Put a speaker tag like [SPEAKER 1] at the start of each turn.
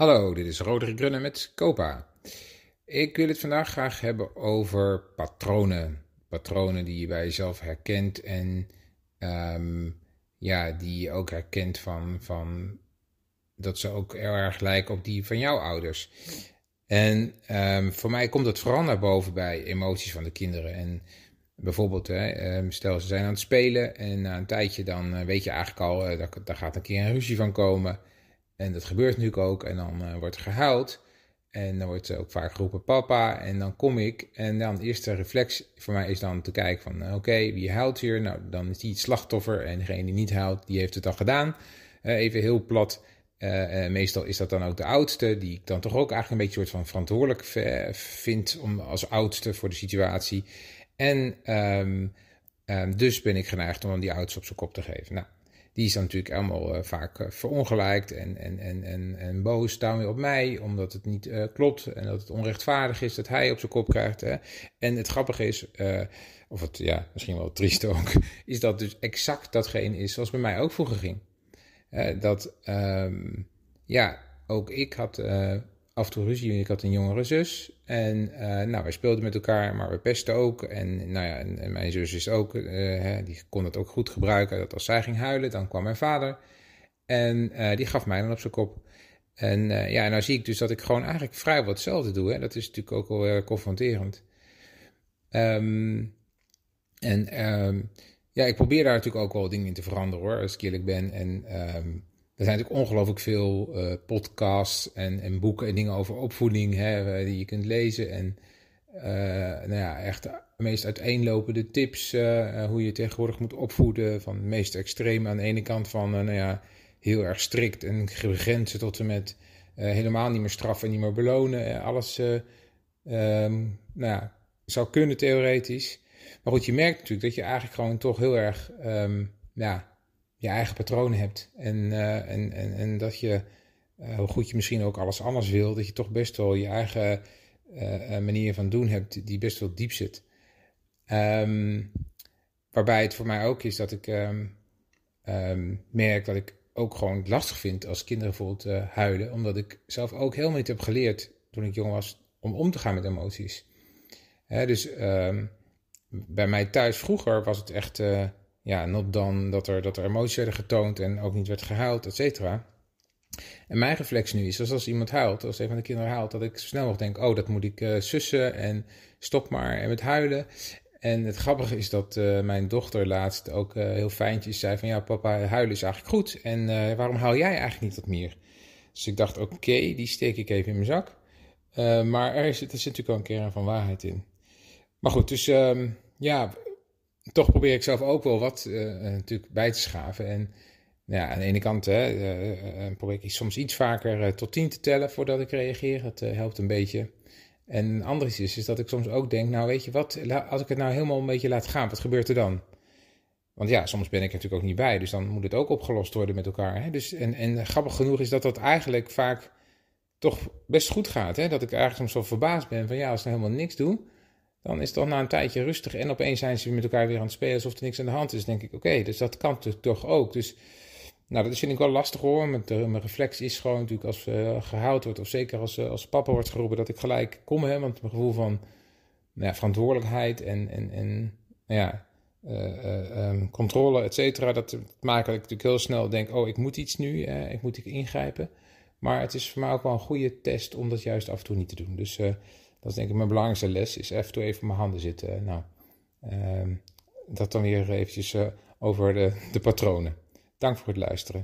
[SPEAKER 1] Hallo, dit is Roderick Grunnen met Copa. Ik wil het vandaag graag hebben over patronen. Patronen die je bij jezelf herkent en um, ja, die je ook herkent van, van dat ze ook heel erg lijken op die van jouw ouders. En um, voor mij komt het vooral naar boven bij emoties van de kinderen. En bijvoorbeeld, hè, um, stel ze zijn aan het spelen en na een tijdje dan uh, weet je eigenlijk al, uh, daar, daar gaat een keer een ruzie van komen. En dat gebeurt natuurlijk ook. En dan uh, wordt gehuild. En dan wordt ook vaak geroepen papa. En dan kom ik. En dan de eerste reflex voor mij is dan te kijken van... Uh, oké, wie huilt hier? Nou, dan is die het slachtoffer. En degene die niet huilt, die heeft het al gedaan. Uh, even heel plat. meestal is dat dan ook de oudste. Die ik dan toch ook eigenlijk een beetje soort van verantwoordelijk vind... Om, als oudste voor de situatie. En um, um, dus ben ik geneigd om die oudste op zijn kop te geven. Nou die is dan natuurlijk allemaal uh, vaak uh, verongelijkt en, en, en, en, en boos weer op mij, omdat het niet uh, klopt en dat het onrechtvaardig is dat hij op zijn kop krijgt. Hè. En het grappige is, of het ja, misschien wel triest ook, is dat dus exact datgene is zoals bij mij ook vroeger ging. dat, um, ja, ook ik had af en. Ik had een jongere zus. En uh, nou, wij speelden met elkaar, maar we pesten ook. En, nou ja, en, mijn zus is ook, uh, hè, die kon het ook goed gebruiken. Dat als zij ging huilen, dan kwam mijn vader. En uh, die gaf mij dan op zijn kop. En ja, nou zie ik dus dat ik gewoon eigenlijk vrijwel hetzelfde doe. Hè. Dat is natuurlijk ook wel confronterend. Um, en um, ja, ik probeer daar natuurlijk ook wel dingen in te veranderen hoor, als ik eerlijk ben. En um, er zijn natuurlijk ongelooflijk veel uh, podcasts en, en, boeken en dingen over opvoeding hè, die je kunt lezen. En uh, nou ja, echt de meest uiteenlopende tips hoe je tegenwoordig moet opvoeden. Van het meest extreme aan de ene kant van nou ja, heel erg strikt en grenzen tot en met helemaal niet meer straffen en niet meer belonen. Alles um, nou ja, zou kunnen theoretisch. Maar goed, je merkt natuurlijk dat je eigenlijk gewoon toch heel erg um, ja, je eigen patronen hebt. En, uh, en, en, en dat je, uh, hoe goed je misschien ook alles anders wil, dat je toch best wel je eigen uh, manier van doen hebt, die best wel diep zit. Um, waarbij het voor mij ook is dat ik um, um, merk dat ik ook gewoon lastig vind als kinderen bijvoorbeeld huilen, omdat ik zelf ook helemaal niet heb geleerd toen ik jong was om om te gaan met emoties. Hè, dus bij mij thuis vroeger was het echt ja, not dan dat er, dat er emoties werden getoond en ook niet werd gehuild, et cetera. En mijn reflex nu is, dat als iemand huilt, als een van de kinderen huilt, dat ik snel nog denk, oh, dat moet ik uh, sussen en stop maar en met huilen. En het grappige is dat uh, mijn dochter laatst ook uh, heel fijntjes zei van, ja papa, huilen is eigenlijk goed. En waarom huil jij eigenlijk niet wat meer? Dus ik dacht, oké, die steek ik even in mijn zak. maar er zit, er zit natuurlijk wel een kern van waarheid in. Maar goed, dus um, ja, toch probeer ik zelf ook wel wat uh, natuurlijk bij te schaven. En nou ja, aan de ene kant hè, uh, probeer ik soms iets vaker tot tien te tellen voordat ik reageer. Dat helpt een beetje. En een andere is, is dat ik soms ook denk, nou weet je wat, als ik het nou helemaal een beetje laat gaan, wat gebeurt er dan? Want ja, soms ben ik er natuurlijk ook niet bij, dus dan moet het ook opgelost worden met elkaar. Hè? Dus, en, en grappig genoeg is dat dat eigenlijk vaak toch best goed gaat. Hè? Dat ik eigenlijk soms zo verbaasd ben van ja, als ik nou helemaal niks doe, dan is het toch na een tijdje rustig en opeens zijn ze met elkaar weer aan het spelen alsof er niks aan de hand is. denk ik, oké, dus dat kan toch ook. Dus nou, dat vind ik wel lastig hoor. Met de, mijn reflex is gewoon natuurlijk als uh, gehuild wordt, of zeker als, uh, als papa wordt geroepen, dat ik gelijk kom. Hè, want mijn gevoel van nou ja, verantwoordelijkheid en, en, en nou ja, um, controle, et cetera, dat maakt dat ik natuurlijk heel snel denk, oh, ik moet iets nu, ik moet ingrijpen. Maar het is voor mij ook wel een goede test om dat juist af en toe niet te doen. Dus dat is denk ik mijn belangrijkste les, is even even op mijn handen zitten. Nou, uh, dat dan weer eventjes uh, over de, de patronen. Dank voor het luisteren.